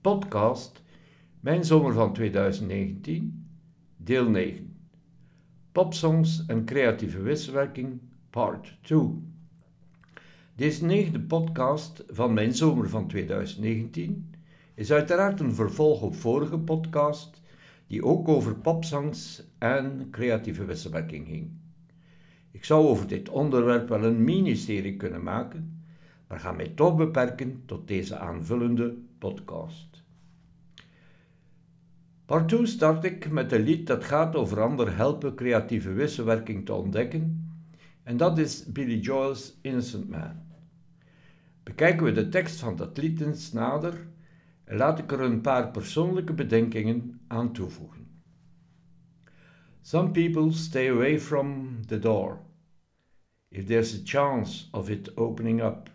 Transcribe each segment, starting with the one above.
podcast Mijn zomer van 2019, deel 9. Popsongs en creatieve wisselwerking, part 2. Deze negende podcast van Mijn zomer van 2019 is uiteraard een vervolg op vorige podcast die ook over popsongs en creatieve wisselwerking ging. Ik zou over dit onderwerp wel een mini-serie kunnen maken, maar ga mij toch beperken tot deze aanvullende podcast. Part 2 start ik met een lied dat gaat over anderen helpen creatieve wisselwerking te ontdekken, en dat is Billy Joel's Innocent Man. Bekijken we de tekst van dat lied eens nader en laat ik er een paar persoonlijke bedenkingen aan toevoegen. Some people stay away from the door if there's a chance of it opening up.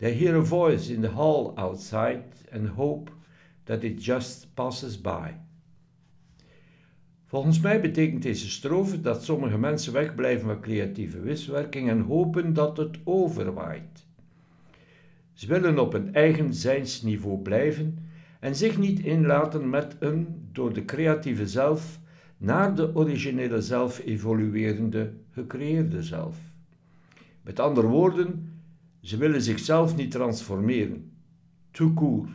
They hear a voice in the hall outside and hope that it just passes by. Volgens mij betekent deze strofe dat sommige mensen wegblijven van creatieve wiswerking en hopen dat het overwaait. Ze willen op een eigen zijnsniveau blijven en zich niet inlaten met een door de creatieve zelf naar de originele zelf evoluerende gecreëerde zelf. Met andere woorden, ze willen zichzelf niet transformeren. Too cool.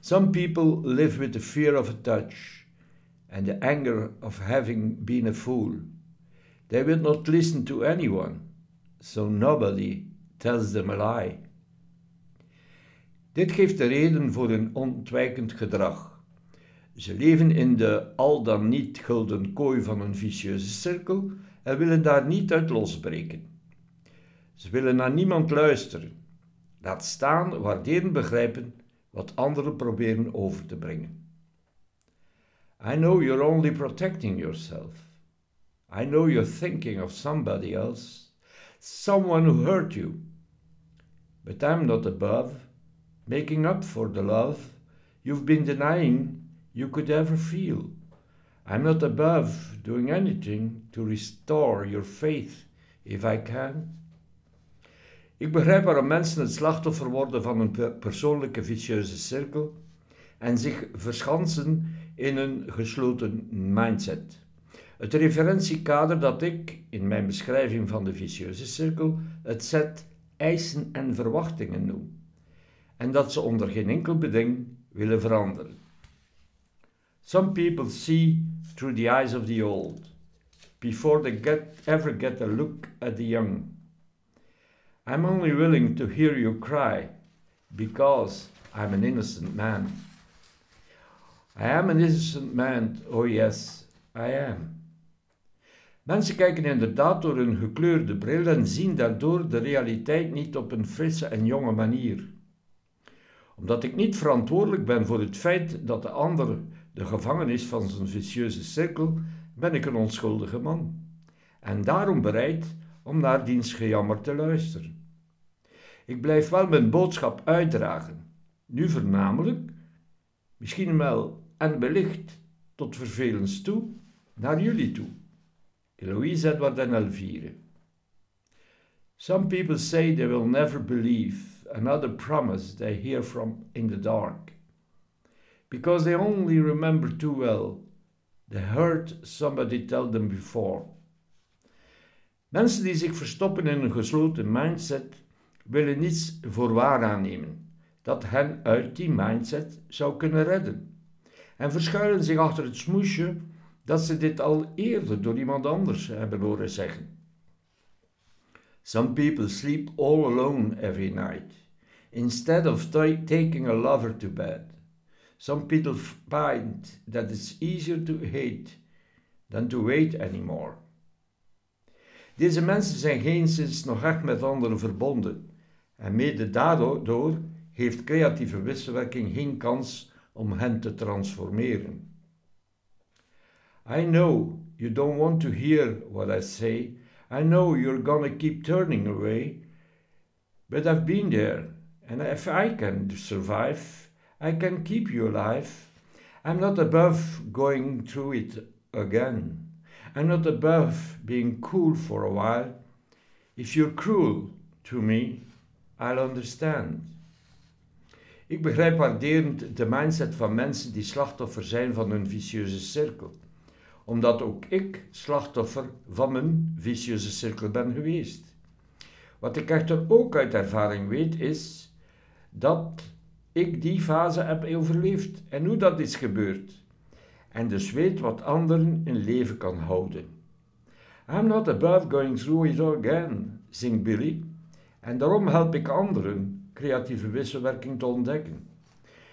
Some people live with the fear of a touch and the anger of having been a fool. They will not listen to anyone, so nobody tells them a lie. Dit geeft de reden voor een ontwijkend gedrag. Ze leven in de al dan niet gulden kooi van een vicieuze cirkel en willen daar niet uit losbreken. Ze willen naar niemand luisteren. Laat staan, waarderen, begrijpen wat anderen proberen over te brengen. I know you're only protecting yourself. I know you're thinking of somebody else, someone who hurt you. But I'm not above making up for the love you've been denying you could ever feel. I'm not above doing anything to restore your faith if I can. Ik begrijp waarom mensen het slachtoffer worden van een persoonlijke vicieuze cirkel en zich verschansen in een gesloten mindset. Het referentiekader dat ik in mijn beschrijving van de vicieuze cirkel het set eisen en verwachtingen noem, en dat ze onder geen enkel beding willen veranderen. Some people see through the eyes of the old before they get, ever get a look at the young. I'm only willing to hear you cry because I'm an innocent man. I am an innocent man, oh yes, I am. Mensen kijken inderdaad door een gekleurde bril en zien daardoor de realiteit niet op een frisse en jonge manier. Omdat ik niet verantwoordelijk ben voor het feit dat de ander de gevangenis van zijn vicieuze cirkel, ben ik een onschuldige man. En daarom bereid om naar diens gejammer te luisteren. Ik blijf wel mijn boodschap uitdragen, nu voornamelijk, misschien wel en wellicht tot vervelens toe, naar jullie toe. Eloïse Edward en Elvire. Some people say they will never believe another promise they hear from in the dark, because they only remember too well they heard somebody tell them before. Mensen die zich verstoppen in een gesloten mindset willen niets voor waar aannemen dat hen uit die mindset zou kunnen redden en verschuilen zich achter het smoesje dat ze dit al eerder door iemand anders hebben horen zeggen. Some people sleep all alone every night instead of taking a lover to bed. Some people find that it's easier to hate than to wait anymore. Deze mensen zijn geen sinds nog echt met anderen verbonden en mede daardoor heeft creatieve wisselwerking geen kans om hen te transformeren. I know you don't want to hear what I say. I know you're gonna keep turning away. But I've been there, and if I can survive, I can keep you alive. I'm not above going through it again. I'm not above being cool for a while. If you're cruel to me, I'll understand. Ik begrijp waarderend de mindset van mensen die slachtoffer zijn van een vicieuze cirkel, omdat ook ik slachtoffer van mijn vicieuze cirkel ben geweest. Wat ik echter ook uit ervaring weet is dat ik die fase heb overleefd en hoe dat is gebeurd. En dus weet wat anderen in leven kan houden. I'm not above going through it again, zingt Billy. En daarom help ik anderen creatieve wisselwerking te ontdekken.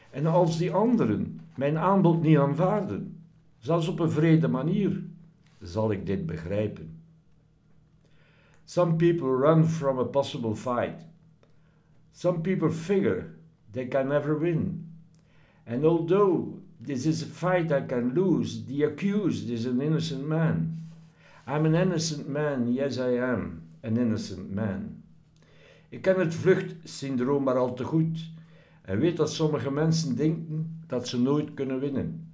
En als die anderen mijn aanbod niet aanvaarden, zelfs op een vrede manier, zal ik dit begrijpen. Some people run from a possible fight. Some people figure they can never win. And although this is a fight I can lose, the accused is an innocent man. I'm an innocent man, yes I am, an innocent man. Ik ken het vluchtsyndroom maar al te goed en weet dat sommige mensen denken dat ze nooit kunnen winnen.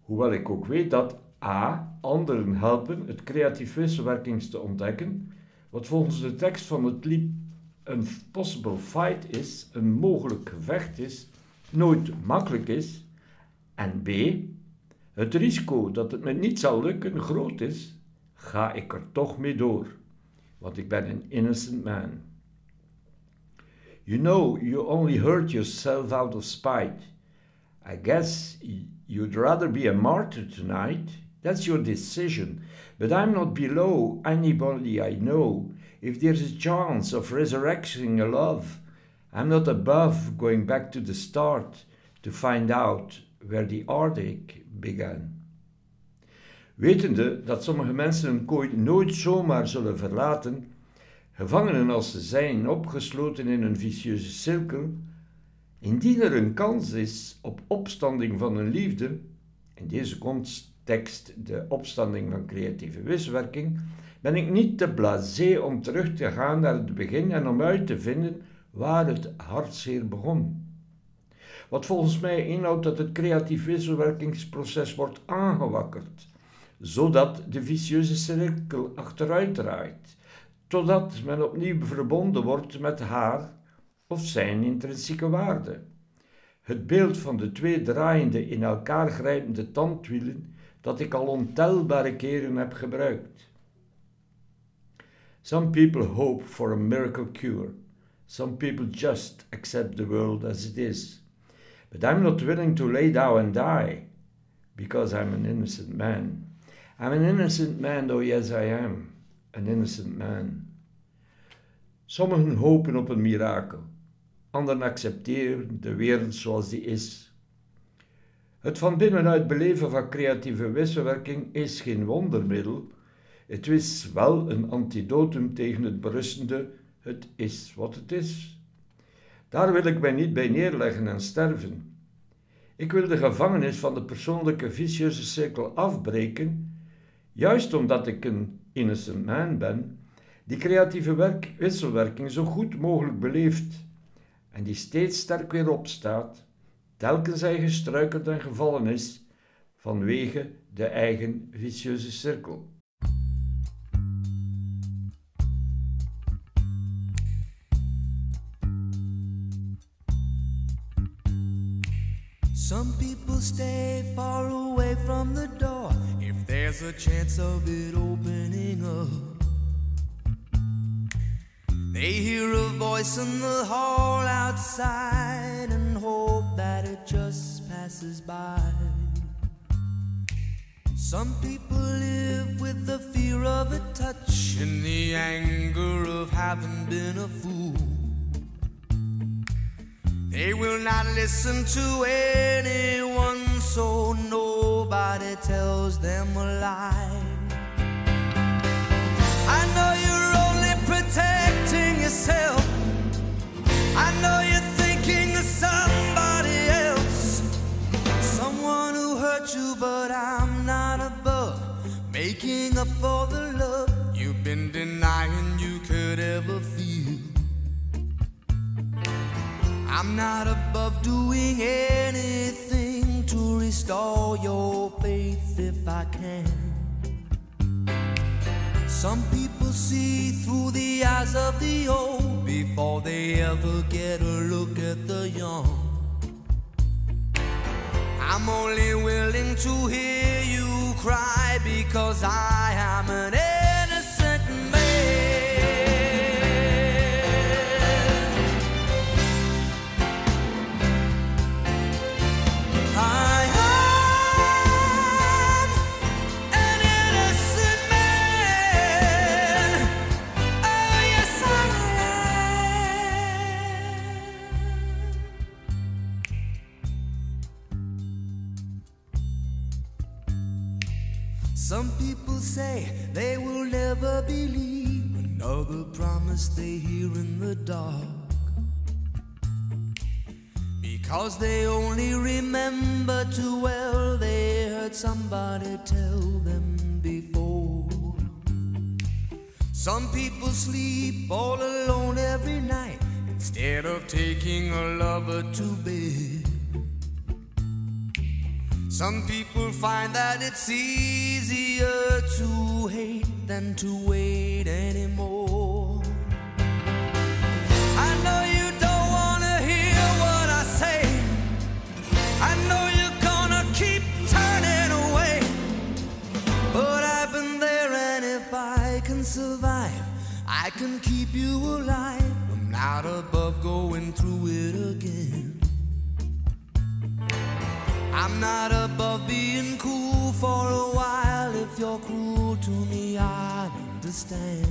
Hoewel ik ook weet dat a. anderen helpen het creatief wisselwerkings te ontdekken, wat volgens de tekst van het lied een possible fight is, een mogelijk gevecht is, nooit makkelijk is, en b. het risico dat het me niet zal lukken groot is, ga ik er toch mee door want ik ben een innocent man. You know you only hurt yourself out of spite. I guess you'd rather be a martyr tonight. That's your decision. But I'm not below anybody I know. If there's a chance of resurrecting a love, I'm not above going back to the start to find out where the heartache began. Wetende dat sommige mensen een kooi nooit zomaar zullen verlaten, gevangenen als ze zijn, opgesloten in een vicieuze cirkel, indien er een kans is op opstanding van een liefde, in deze context de opstanding van creatieve wiswerking, ben ik niet te blasé om terug te gaan naar het begin en om uit te vinden waar het hartzeer begon. Wat volgens mij inhoudt dat het creatief wisselwerkingsproces wordt aangewakkerd zodat de vicieuze cirkel achteruit draait, totdat men opnieuw verbonden wordt met haar of zijn intrinsieke waarde. Het beeld van de twee draaiende, in elkaar grijpende tandwielen dat ik al ontelbare keren heb gebruikt. Some people hope for a miracle cure. Some people just accept the world as it is. But I'm not willing to lay down and die because I'm an innocent man. I'm an innocent man, oh yes I am, an innocent man. Sommigen hopen op een mirakel, anderen accepteren de wereld zoals die is. Het van binnenuit beleven van creatieve wisselwerking is geen wondermiddel. Het is wel een antidotum tegen het berustende, het is wat het is. Daar wil ik mij niet bij neerleggen en sterven. Ik wil de gevangenis van de persoonlijke vicieuze cirkel afbreken Juist omdat ik een innocent man ben, die creatieve werk, wisselwerking zo goed mogelijk beleeft en die steeds sterk weer opstaat, telkens hij gestruikeld en gevallen is vanwege de eigen vicieuze cirkel. Some people stay far away from the door there's a chance of it opening up. They hear a voice in the hall outside and hope that it just passes by. Some people live with the fear of a touch and the anger of having been a fool. They will not listen to anyone, so nobody tells them a lie. I know you're only protecting yourself. I know you're thinking of somebody else, someone who hurt you, but I'm not above making up for the love you've been denying you could ever feel. I'm not above doing anything to restore your faith if I can. Some people see through the eyes of the old before they ever get a look at the young. I'm only willing to hear you cry because I am an say they will never believe another promise they hear in the dark. Because they only remember too well they heard somebody tell them before. Some people sleep all alone every night instead of taking a lover to bed. Some people find that it's easier to hate than to wait anymore. I know you don't wanna hear what I say. I know you're gonna keep turning away. But I've been there, and if I can survive, I can keep you alive. I'm not above going through it again. I'm not above being cool for a while. If you're cruel to me, I understand.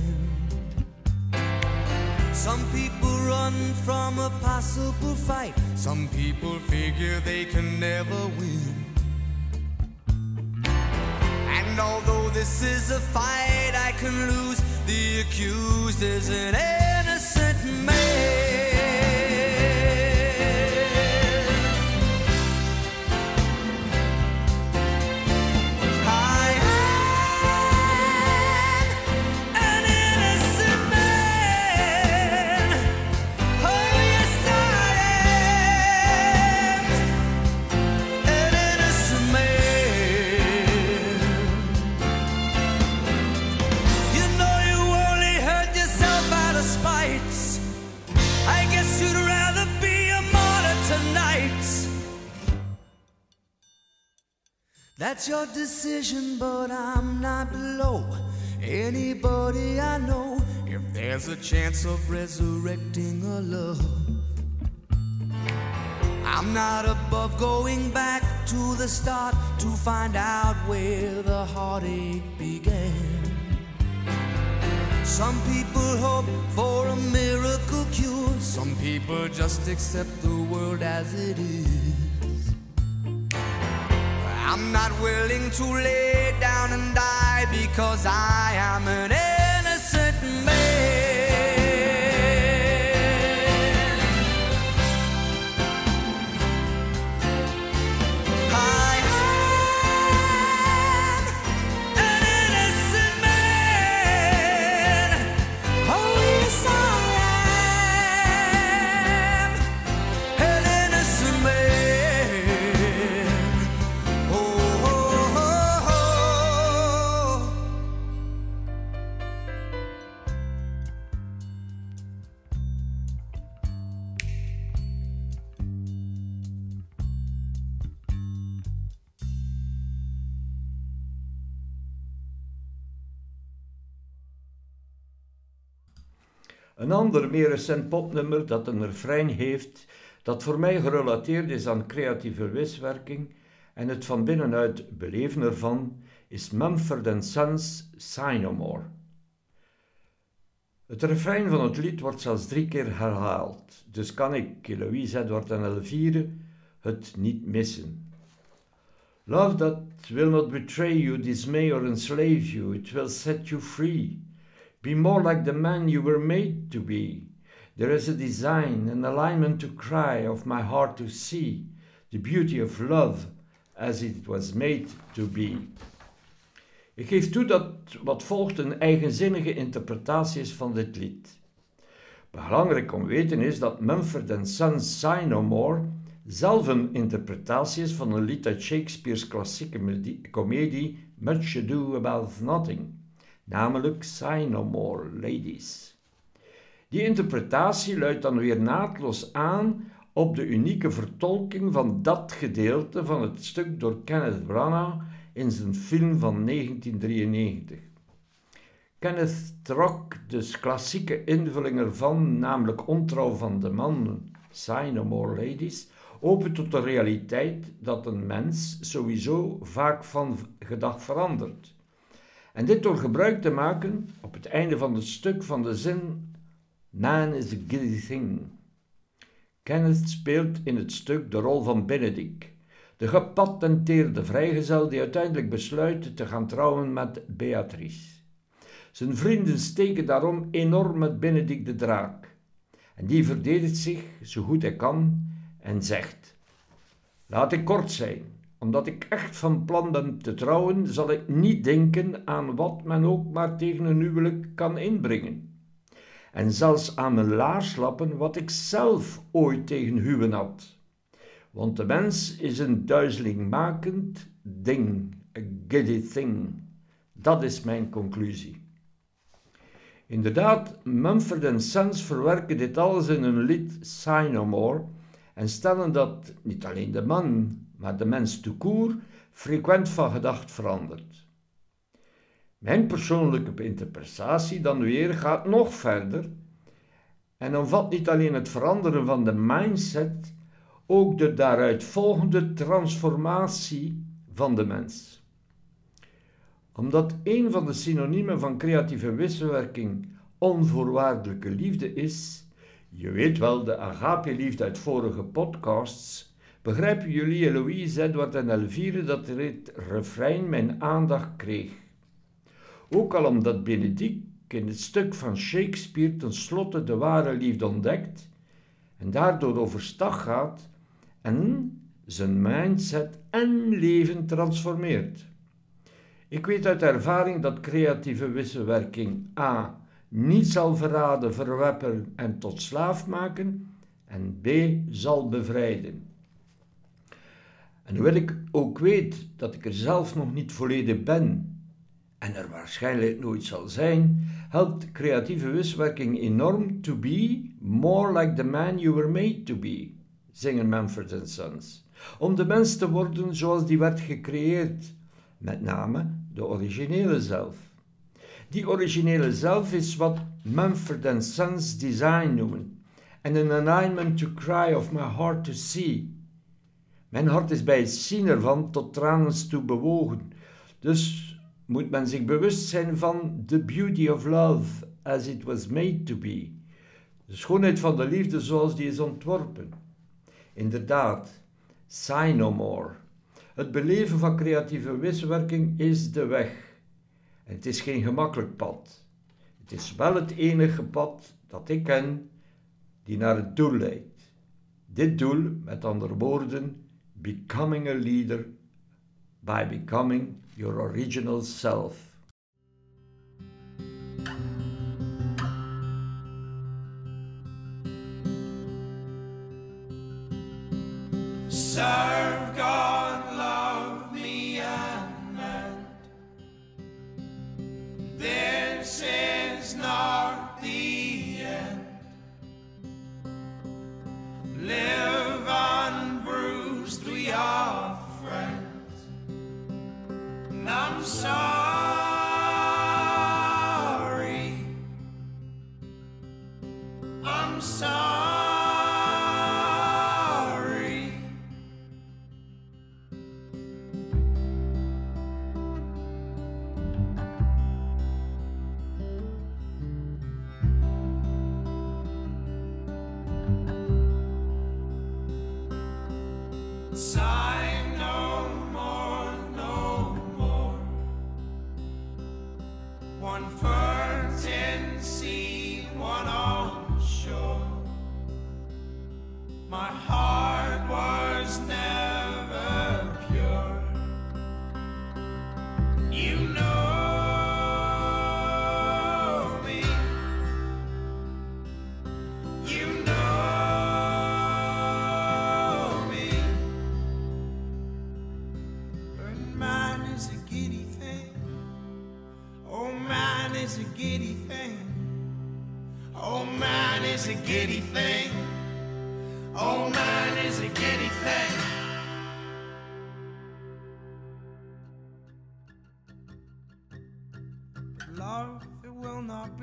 Some people run from a possible fight. Some people figure they can never win. And although this is a fight I can lose, the accused is an innocent man. That's your decision, but I'm not below anybody I know. If there's a chance of resurrecting a love, I'm not above going back to the start to find out where the heartache began. Some people hope for a miracle cure, some people just accept the world as it is. I'm not willing to lay down and die because I am an innocent man. Ander, meer recent popnummer dat een refrein heeft dat voor mij gerelateerd is aan creatieve wiswerking en het van binnenuit beleven ervan, is Mumford Sons' Sign More. Het refrein van het lied wordt zelfs drie keer herhaald, dus kan ik, Louise Edward en Elvire, het niet missen. Love that will not betray you, dismay or enslave you, it will set you free. Be more like the man you were made to be. There is a design, an alignment to cry, of my heart to see, the beauty of love as it was made to be. Ik geef toe dat wat volgt een eigenzinnige interpretatie is van dit lied. Belangrijk om weten is dat Mumford Sons' Sign No More zelf een interpretatie is van een lied uit Shakespeare's klassieke komedie Much Ado About Nothing, namelijk Sign No More Ladies. Die interpretatie luidt dan weer naadloos aan op de unieke vertolking van dat gedeelte van het stuk door Kenneth Branagh in zijn film van 1993. Kenneth trok dus klassieke invulling ervan, namelijk ontrouw van de man, Sign No More Ladies, open tot de realiteit dat een mens sowieso vaak van gedacht verandert. En dit door gebruik te maken op het einde van het stuk van de zin Man is a giddy thing. Kenneth speelt in het stuk de rol van Benedict, de gepatenteerde vrijgezel die uiteindelijk besluit te gaan trouwen met Beatrice. Zijn vrienden steken daarom enorm met Benedict de draak. En die verdedigt zich zo goed hij kan en zegt: Laat ik kort zijn, omdat ik echt van plan ben te trouwen, zal ik niet denken aan wat men ook maar tegen een huwelijk kan inbrengen. En zelfs aan mijn laarslappen wat ik zelf ooit tegen huwen had. Want de mens is een duizelingmakend ding, a giddy thing. Dat is mijn conclusie. Inderdaad, Mumford Sons verwerken dit alles in hun lied Sign No More en stellen dat niet alleen de man, maar de mens te frequent van gedacht verandert. Mijn persoonlijke interpretatie dan weer gaat nog verder en omvat niet alleen het veranderen van de mindset, ook de daaruit volgende transformatie van de mens. Omdat een van de synoniemen van creatieve wisselwerking onvoorwaardelijke liefde is, je weet wel, de agape-liefde uit vorige podcasts, begrijpen jullie, Eloïse, Edward en Elvire, dat dit refrein mijn aandacht kreeg. Ook al omdat Benedict in het stuk van Shakespeare tenslotte de ware liefde ontdekt en daardoor overstag gaat en zijn mindset en leven transformeert. Ik weet uit ervaring dat creatieve wisselwerking A niet zal verraden, verweppen en tot slaaf maken, en B zal bevrijden. En hoewel ik ook weet dat ik er zelf nog niet volledig ben en er waarschijnlijk nooit zal zijn, helpt creatieve wisselwerking enorm to be more like the man you were made to be, zingen Manfred Sons. Om de mens te worden zoals die werd gecreëerd, met name de originele zelf. Die originele zelf is wat Mumford Sons design noemen. En een alignment to cry of my heart to see. Mijn hart is bij het zien ervan tot tranen toe bewogen. Dus moet men zich bewust zijn van the beauty of love as it was made to be. De schoonheid van de liefde zoals die is ontworpen. Inderdaad, sigh no more. Het beleven van creatieve wisselwerking is de weg. Het is geen gemakkelijk pad. Het is wel het enige pad dat ik ken die naar het doel leidt. Dit doel, met andere woorden, becoming a leader by becoming your original self. Serve God,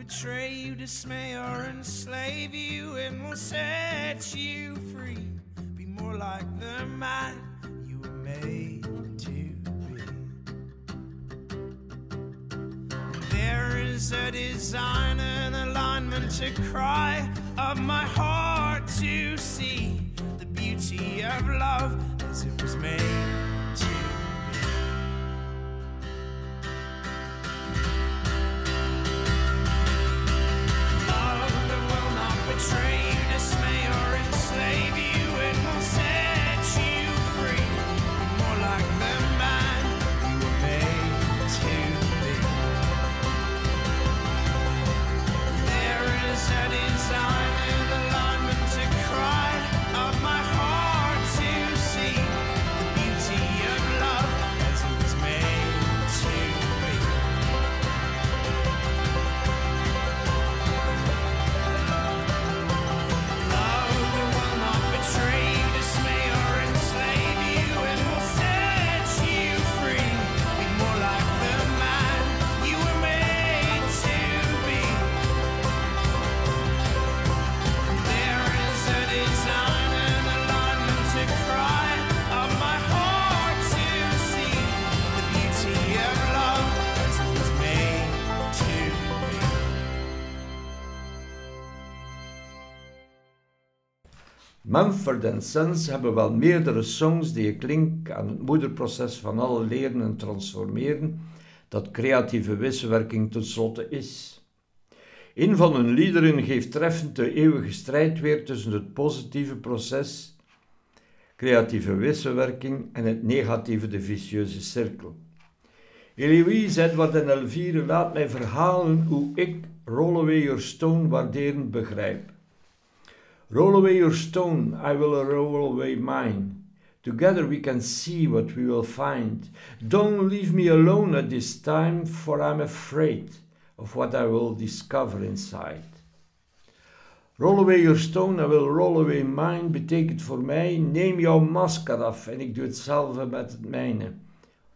betray you, dismay or enslave you, it will set you free. Be more like the man you were made to be. There is a design and alignment to cry of my heart to see the beauty of love as it was made Mumford Sons hebben wel meerdere songs die ik link aan het moederproces van alle leren en transformeren, dat creatieve wisselwerking tenslotte is. Een van hun liederen geeft treffend de eeuwige strijd weer tussen het positieve proces, creatieve wisselwerking, en het negatieve, de vicieuze cirkel. Eloise, Edward en Elvire laat mij verhalen hoe ik Roll Away Your Stone waarderend begrijp. Roll away your stone, I will roll away mine. Together we can see what we will find. Don't leave me alone at this time, for I'm afraid of what I will discover inside. Roll away your stone, I will roll away mine, betekent voor mij: neem jouw masker af en ik doe hetzelfde met het mijne.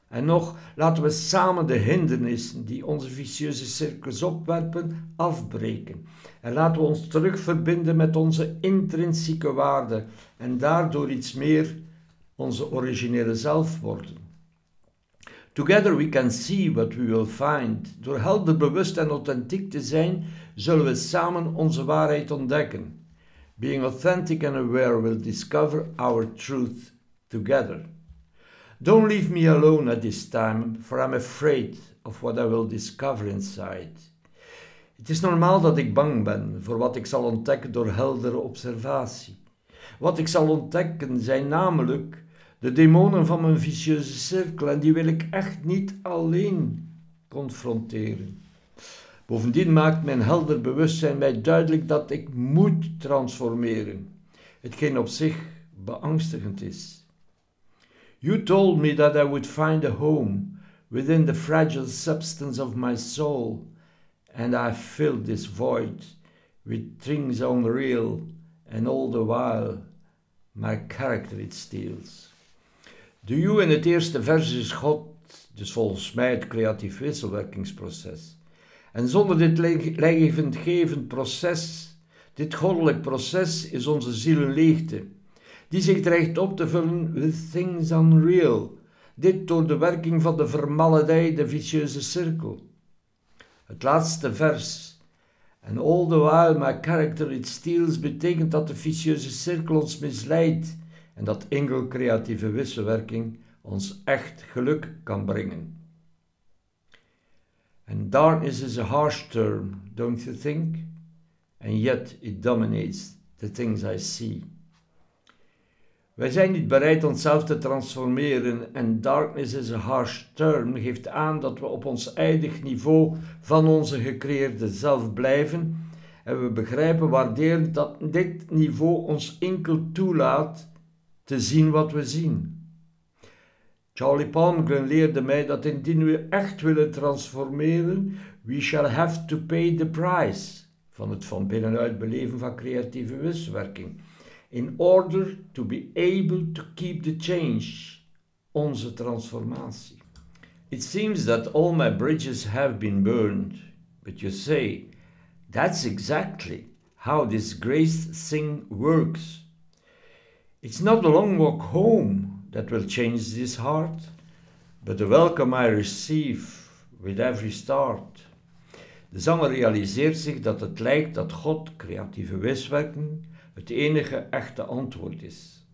En nog, laten we samen de hindernissen die onze vicieuze cirkels opwerpen, afbreken. En laten we ons terugverbinden met onze intrinsieke waarde en daardoor iets meer onze originele zelf worden. Together we can see what we will find. Door helder, bewust en authentiek te zijn, zullen we samen onze waarheid ontdekken. Being authentic and aware will discover our truth together. Don't leave me alone at this time, for I'm afraid of what I will discover inside. Het is normaal dat ik bang ben voor wat ik zal ontdekken door heldere observatie. Wat ik zal ontdekken zijn namelijk de demonen van mijn vicieuze cirkel en die wil ik echt niet alleen confronteren. Bovendien maakt mijn helder bewustzijn mij duidelijk dat ik moet transformeren, hetgeen op zich beangstigend is. You told me that I would find a home within the fragile substance of my soul, and I filled this void with things unreal, and all the while my character it steals. De you in het eerste vers is God, dus volgens mij het creatief wisselwerkingsproces. En zonder dit levendgevend proces, dit goddelijk proces, is onze ziel een leegte die zich dreigt op te vullen with things unreal. Dit door de werking van de vermaledijde vicieuze cirkel. Het laatste vers. And all the while my character it steals betekent dat de vicieuze cirkel ons misleidt en dat enkel creatieve wisselwerking ons echt geluk kan brengen. And darkness is a harsh term, don't you think? And yet it dominates the things I see. Wij zijn niet bereid onszelf te transformeren en darkness is a harsh term geeft aan dat we op ons eindig niveau van onze gecreëerde zelf blijven en we begrijpen waarderen dat dit niveau ons enkel toelaat te zien wat we zien. Charlie Palmgren leerde mij dat indien we echt willen transformeren, we shall have to pay the price van het van binnenuit beleven van creatieve wiswerking. In order to be able to keep the change, onze transformatie. It seems that all my bridges have been burned, but you say, that's exactly how this grace thing works. It's not the long walk home that will change this heart, but the welcome I receive with every start. De zanger realiseert zich dat het lijkt dat God, creatieve wiswerking, het enige echte antwoord is.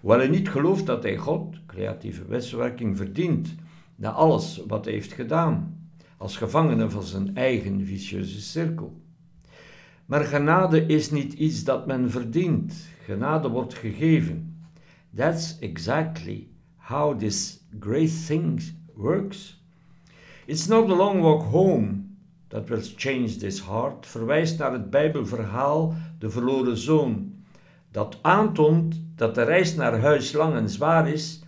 Hoewel hij niet gelooft dat hij God, creatieve wiswerking, verdient na alles wat hij heeft gedaan, als gevangene van zijn eigen vicieuze cirkel. Maar genade is niet iets dat men verdient. Genade wordt gegeven. That's exactly how this great thing works. It's not a long walk home that will change this heart, verwijst naar het Bijbelverhaal De verloren zoon, dat aantoont dat de reis naar huis lang en zwaar is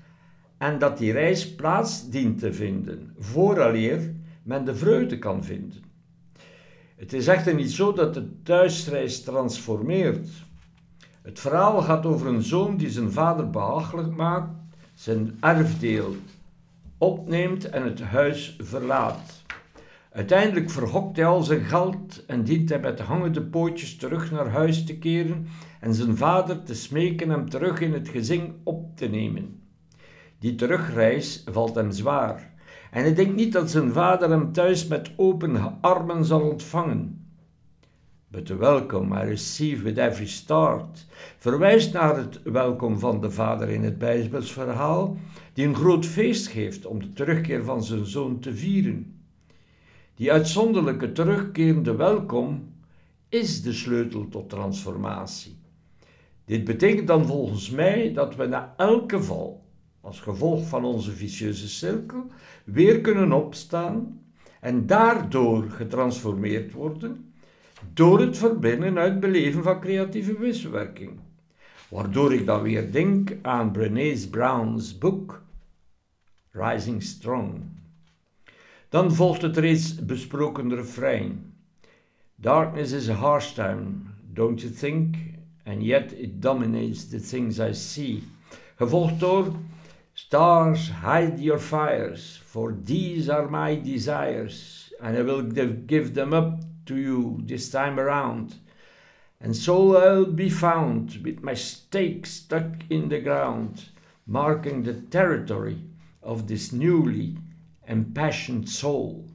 en dat die reis plaats dient te vinden, vooraleer men de vreugde kan vinden. Het is echter niet zo dat de thuisreis transformeert. Het verhaal gaat over een zoon die zijn vader behagelijk maakt, zijn erfdeel opneemt en het huis verlaat. Uiteindelijk vergokt hij al zijn geld en dient hij met hangende pootjes terug naar huis te keren en zijn vader te smeken hem terug in het gezin op te nemen. Die terugreis valt hem zwaar en hij denkt niet dat zijn vader hem thuis met open armen zal ontvangen. But the welcome I receive with every start verwijst naar het welkom van de vader in het Bijbelsverhaal, die een groot feest geeft om de terugkeer van zijn zoon te vieren. Die uitzonderlijke terugkerende welkom is de sleutel tot transformatie. Dit betekent dan volgens mij dat we na elke val, als gevolg van onze vicieuze cirkel, weer kunnen opstaan en daardoor getransformeerd worden door het verbinden uit beleven van creatieve wisselwerking. Waardoor ik dan weer denk aan Brené Brown's boek Rising Strong. Dan volgt het reeds besproken refrein. Darkness is a harsh time, don't you think? And yet it dominates the things I see. Gevolgd door Stars, hide your fires, for these are my desires, and I will give them up to you this time around. And so I'll be found with my stake stuck in the ground, marking the territory of this newly impassioned soul.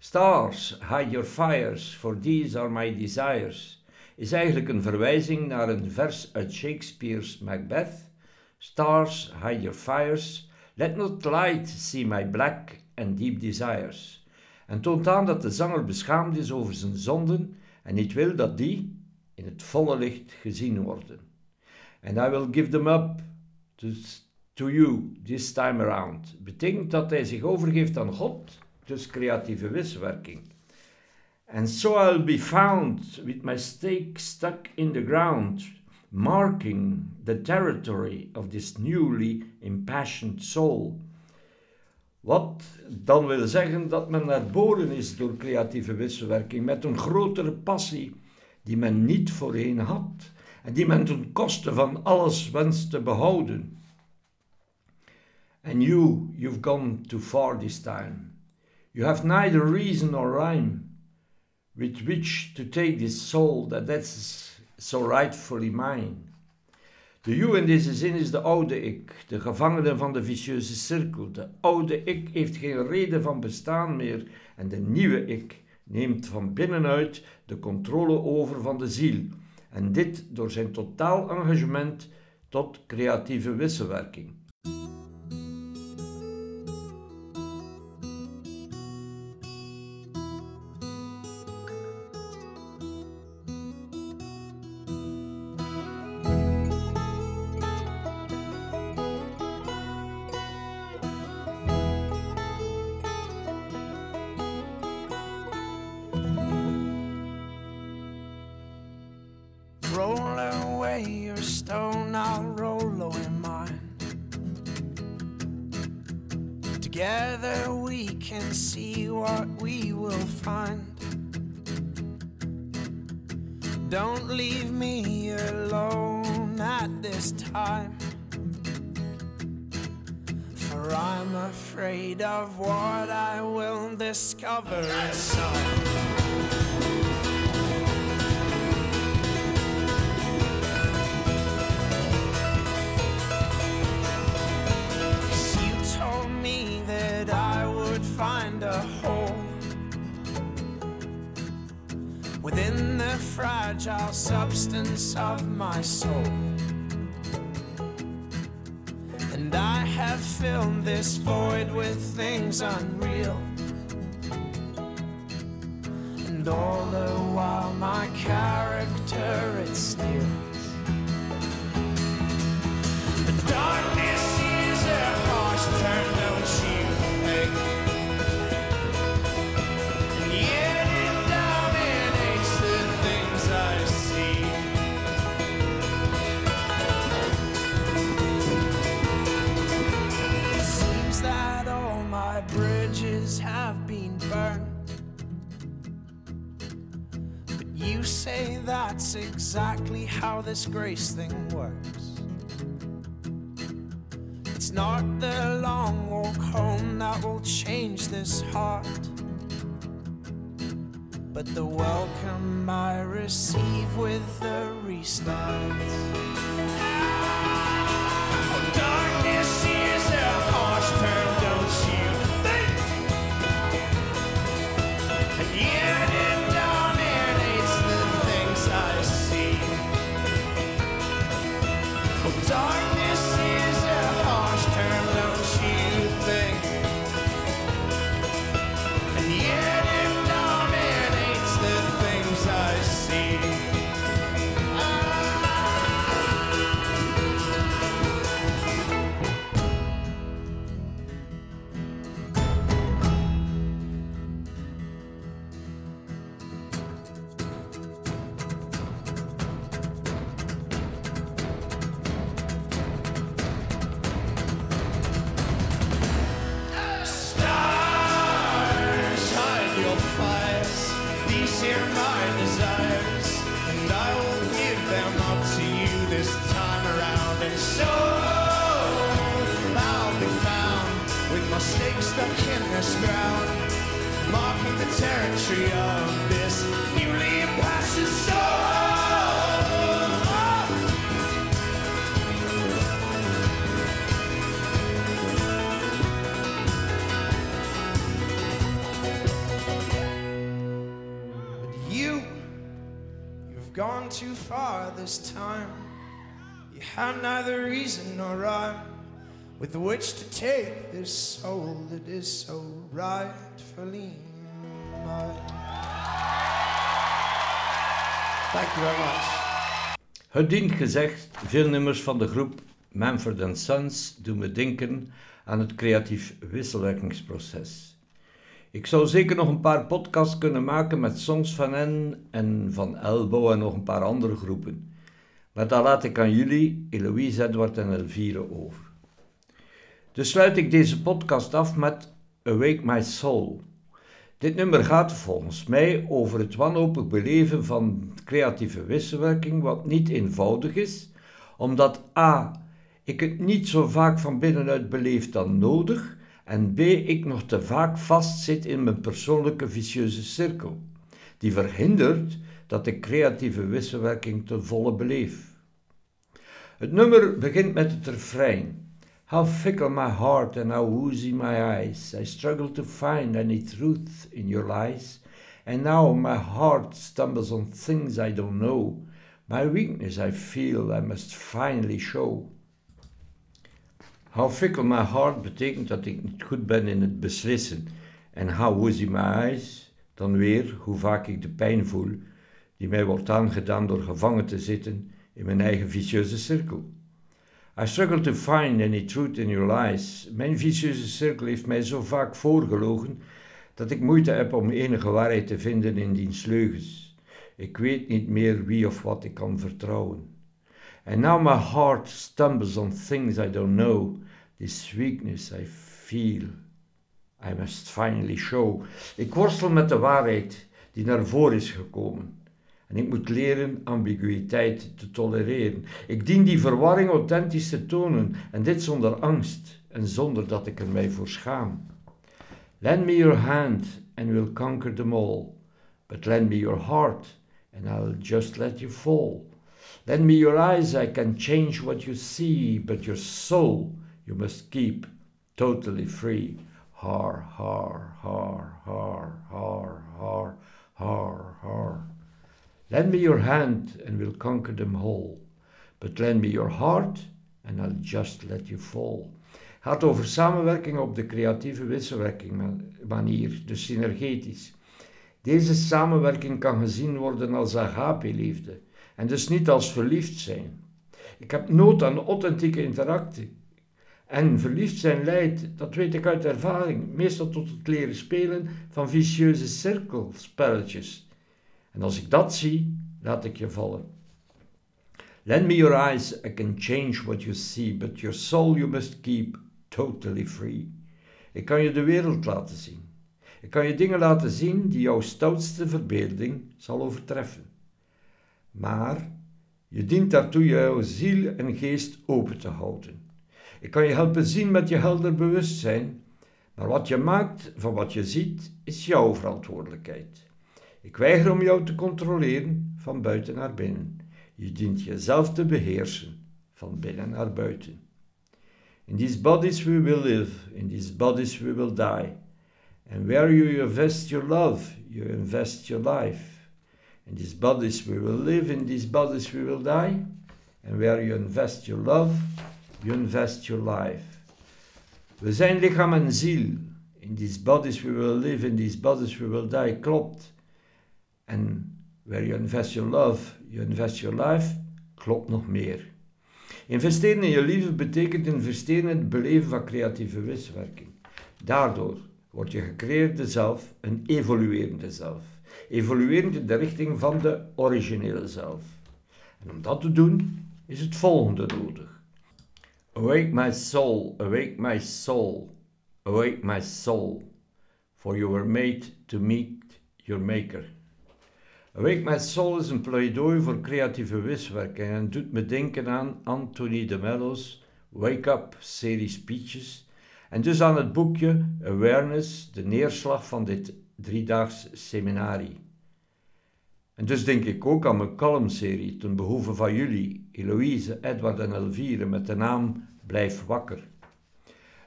Stars, hide your fires, for these are my desires, is eigenlijk een verwijzing naar een vers uit Shakespeare's Macbeth. Stars, hide your fires, let not light see my black and deep desires. En toont aan dat de zanger beschaamd is over zijn zonden en niet wil dat die in het volle licht gezien worden. And I will give them up to to you this time around betekent dat hij zich overgeeft aan God, dus creatieve wiswerking. And so I'll be found with my stake stuck in the ground, marking the territory of this newly impassioned soul. Wat dan wil zeggen dat men herboren is door creatieve wisselwerking met een grotere passie die men niet voorheen had en die men ten koste van alles wenst te behouden. And you, you've gone too far this time. You have neither reason nor rhyme with which to take this soul that that's so rightfully mine. De you in deze zin is de oude ik, de gevangene van de vicieuze cirkel. De oude ik heeft geen reden van bestaan meer en de nieuwe ik neemt van binnenuit de controle over van de ziel. En dit door zijn totaal engagement tot creatieve wisselwerking. Fragile substance of my soul. And I have filled this void with things unreal. And all exactly how this grace thing works. It's not the long walk home that will change this heart, but the welcome I receive with the restart. Gone too far this time. You have neither reason nor rhyme with which to take this soul that is so rightfully mine. Thank you very much. Het dient gezegd, veel nummers van de groep Manfred Sons doen me denken aan het creatief wisselwerkingsproces. Ik zou zeker nog een paar podcasts kunnen maken met songs van hen en van Elbow en nog een paar andere groepen. Maar dat laat ik aan jullie, Eloise Edward en Elvire over. Dus sluit ik deze podcast af met Awake My Soul. Dit nummer gaat volgens mij over het wanhopig beleven van creatieve wisselwerking, wat niet eenvoudig is, omdat a. ik het niet zo vaak van binnenuit beleef dan nodig, en b. ik nog te vaak vastzit in mijn persoonlijke vicieuze cirkel, die verhindert dat ik creatieve wisselwerking ten volle beleef. Het nummer begint met het refrein. How fickle my heart and how woozy my eyes. I struggle to find any truth in your lies. And now my heart stumbles on things I don't know. My weakness I feel I must finally show. How fickle my heart betekent dat ik niet goed ben in het beslissen. En how woozy my eyes, dan weer hoe vaak ik de pijn voel die mij wordt aangedaan door gevangen te zitten in mijn eigen vicieuze cirkel. I struggle to find any truth in your lies. Mijn vicieuze cirkel heeft mij zo vaak voorgelogen dat ik moeite heb om enige waarheid te vinden in diens leugens. Ik weet niet meer wie of wat ik kan vertrouwen. And now my heart stumbles on things I don't know. This weakness I feel. I must finally show. Ik worstel met de waarheid die naar voren is gekomen. En ik moet leren ambiguïteit te tolereren. Ik dien die verwarring authentisch te tonen, en dit zonder angst en zonder dat ik er mij voor schaam. Lend me your hand and we'll conquer them all. But lend me your heart and I'll just let you fall. Lend me your eyes, I can change what you see, but your soul you must keep totally free. Har, har, har, har, har, har, har, har. Lend me your hand and we'll conquer them whole. But lend me your heart and I'll just let you fall. Gaat over samenwerking op de creatieve wisselwerking manier, dus synergetisch. Deze samenwerking kan gezien worden als agape-liefde en dus niet als verliefd zijn. Ik heb nood aan authentieke interactie. En verliefd zijn leidt, dat weet ik uit ervaring, meestal tot het leren spelen van vicieuze cirkelspelletjes. En als ik dat zie, laat ik je vallen. Lend me your eyes, I can change what you see, but your soul you must keep totally free. Ik kan je de wereld laten zien. Ik kan je dingen laten zien die jouw stoutste verbeelding zal overtreffen. Maar je dient daartoe jouw ziel en geest open te houden. Ik kan je helpen zien met je helder bewustzijn, maar wat je maakt van wat je ziet is jouw verantwoordelijkheid. Ik weiger om jou te controleren van buiten naar binnen. Je dient jezelf te beheersen van binnen naar buiten. In these bodies we will live, in these bodies we will die. And where you invest your love, you invest your life. In these bodies we will live, in these bodies we will die. And where you invest your love, you invest your life. We zijn lichaam en ziel. In these bodies we will live, in these bodies we will die. Klopt. En where you invest your love, you invest your life. Klopt nog meer. Investeren in je liefde betekent investeren in het beleven van creatieve wisselwerking. Daardoor wordt je gecreëerde zelf een evoluerende zelf. Evoluerend in de richting van de originele zelf. En om dat te doen is het volgende nodig. Awake my soul, awake my soul, awake my soul, for you were made to meet your maker. Awake My Soul is een pleidooi voor creatieve wiswerking en doet me denken aan Anthony de Mello's Wake Up serie speeches en dus aan het boekje Awareness, de neerslag van dit driedaags seminarie. En dus denk ik ook aan mijn column-serie ten behoeve van jullie, Eloïse, Edward en Elvire, met de naam Blijf wakker.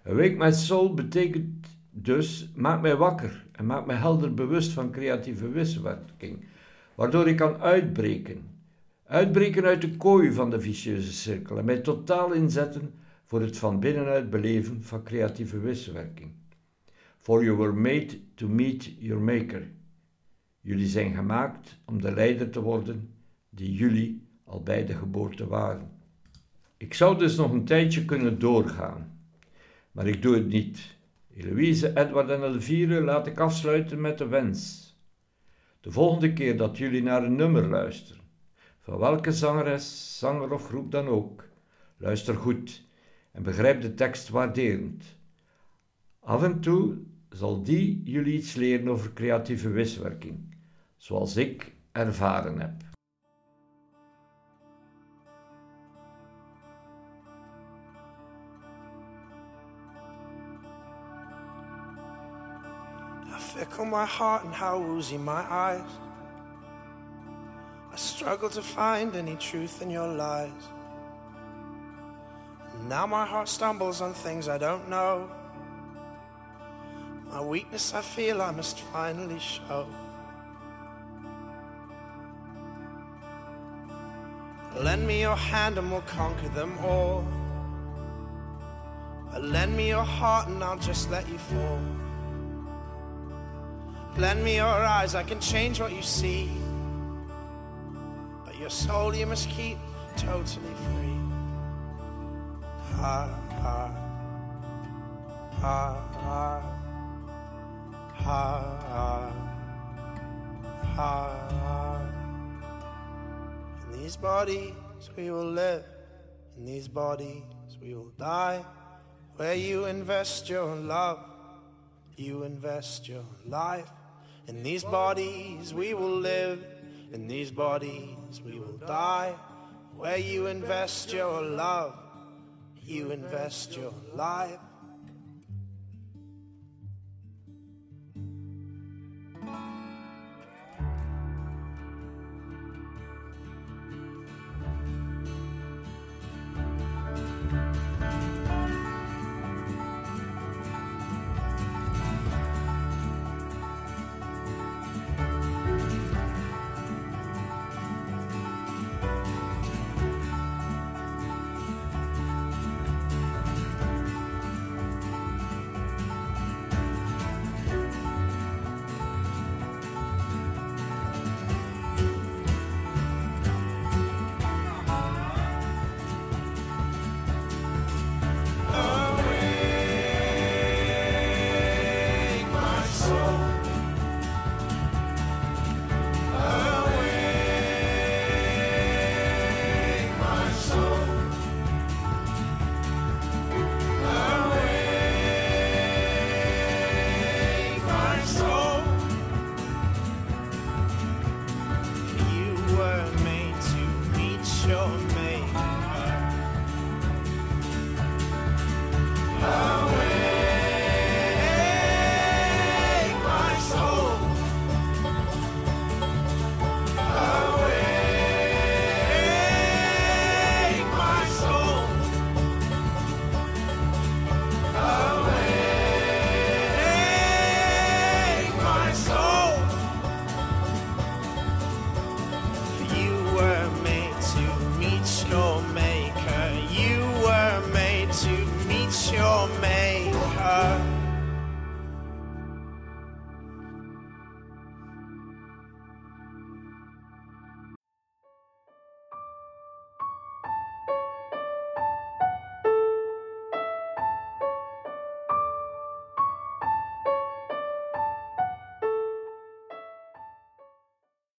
Awake My Soul betekent dus maak mij wakker en maak mij helder bewust van creatieve wisselwerking waardoor ik kan uitbreken. Uitbreken uit de kooi van de vicieuze cirkel en mij totaal inzetten voor het van binnenuit beleven van creatieve wisselwerking. For you were made to meet your maker. Jullie zijn gemaakt om de leider te worden die jullie al bij de geboorte waren. Ik zou dus nog een tijdje kunnen doorgaan, maar ik doe het niet. Eloïse, Edward en Elvire laat ik afsluiten met de wens de volgende keer dat jullie naar een nummer luisteren, van welke zangeres, zanger of groep dan ook, luister goed en begrijp de tekst waarderend. Af en toe zal die jullie iets leren over creatieve wiswerking, zoals ik ervaren heb. Fickle my heart and how woozy my eyes. I struggle to find any truth in your lies. And now my heart stumbles on things I don't know. My weakness I feel I must finally show. Lend me your hand and we'll conquer them all. Lend me your heart and I'll just let you fall. Lend me your eyes, I can change what you see. But your soul you must keep totally free. Ha, ha, ha, ha, ha, ha, ha, ha. These bodies we will live, in these bodies we will die. Where you invest your love, you invest your life. In these bodies we will live, In these bodies we will die. Where you invest your love, you invest your life.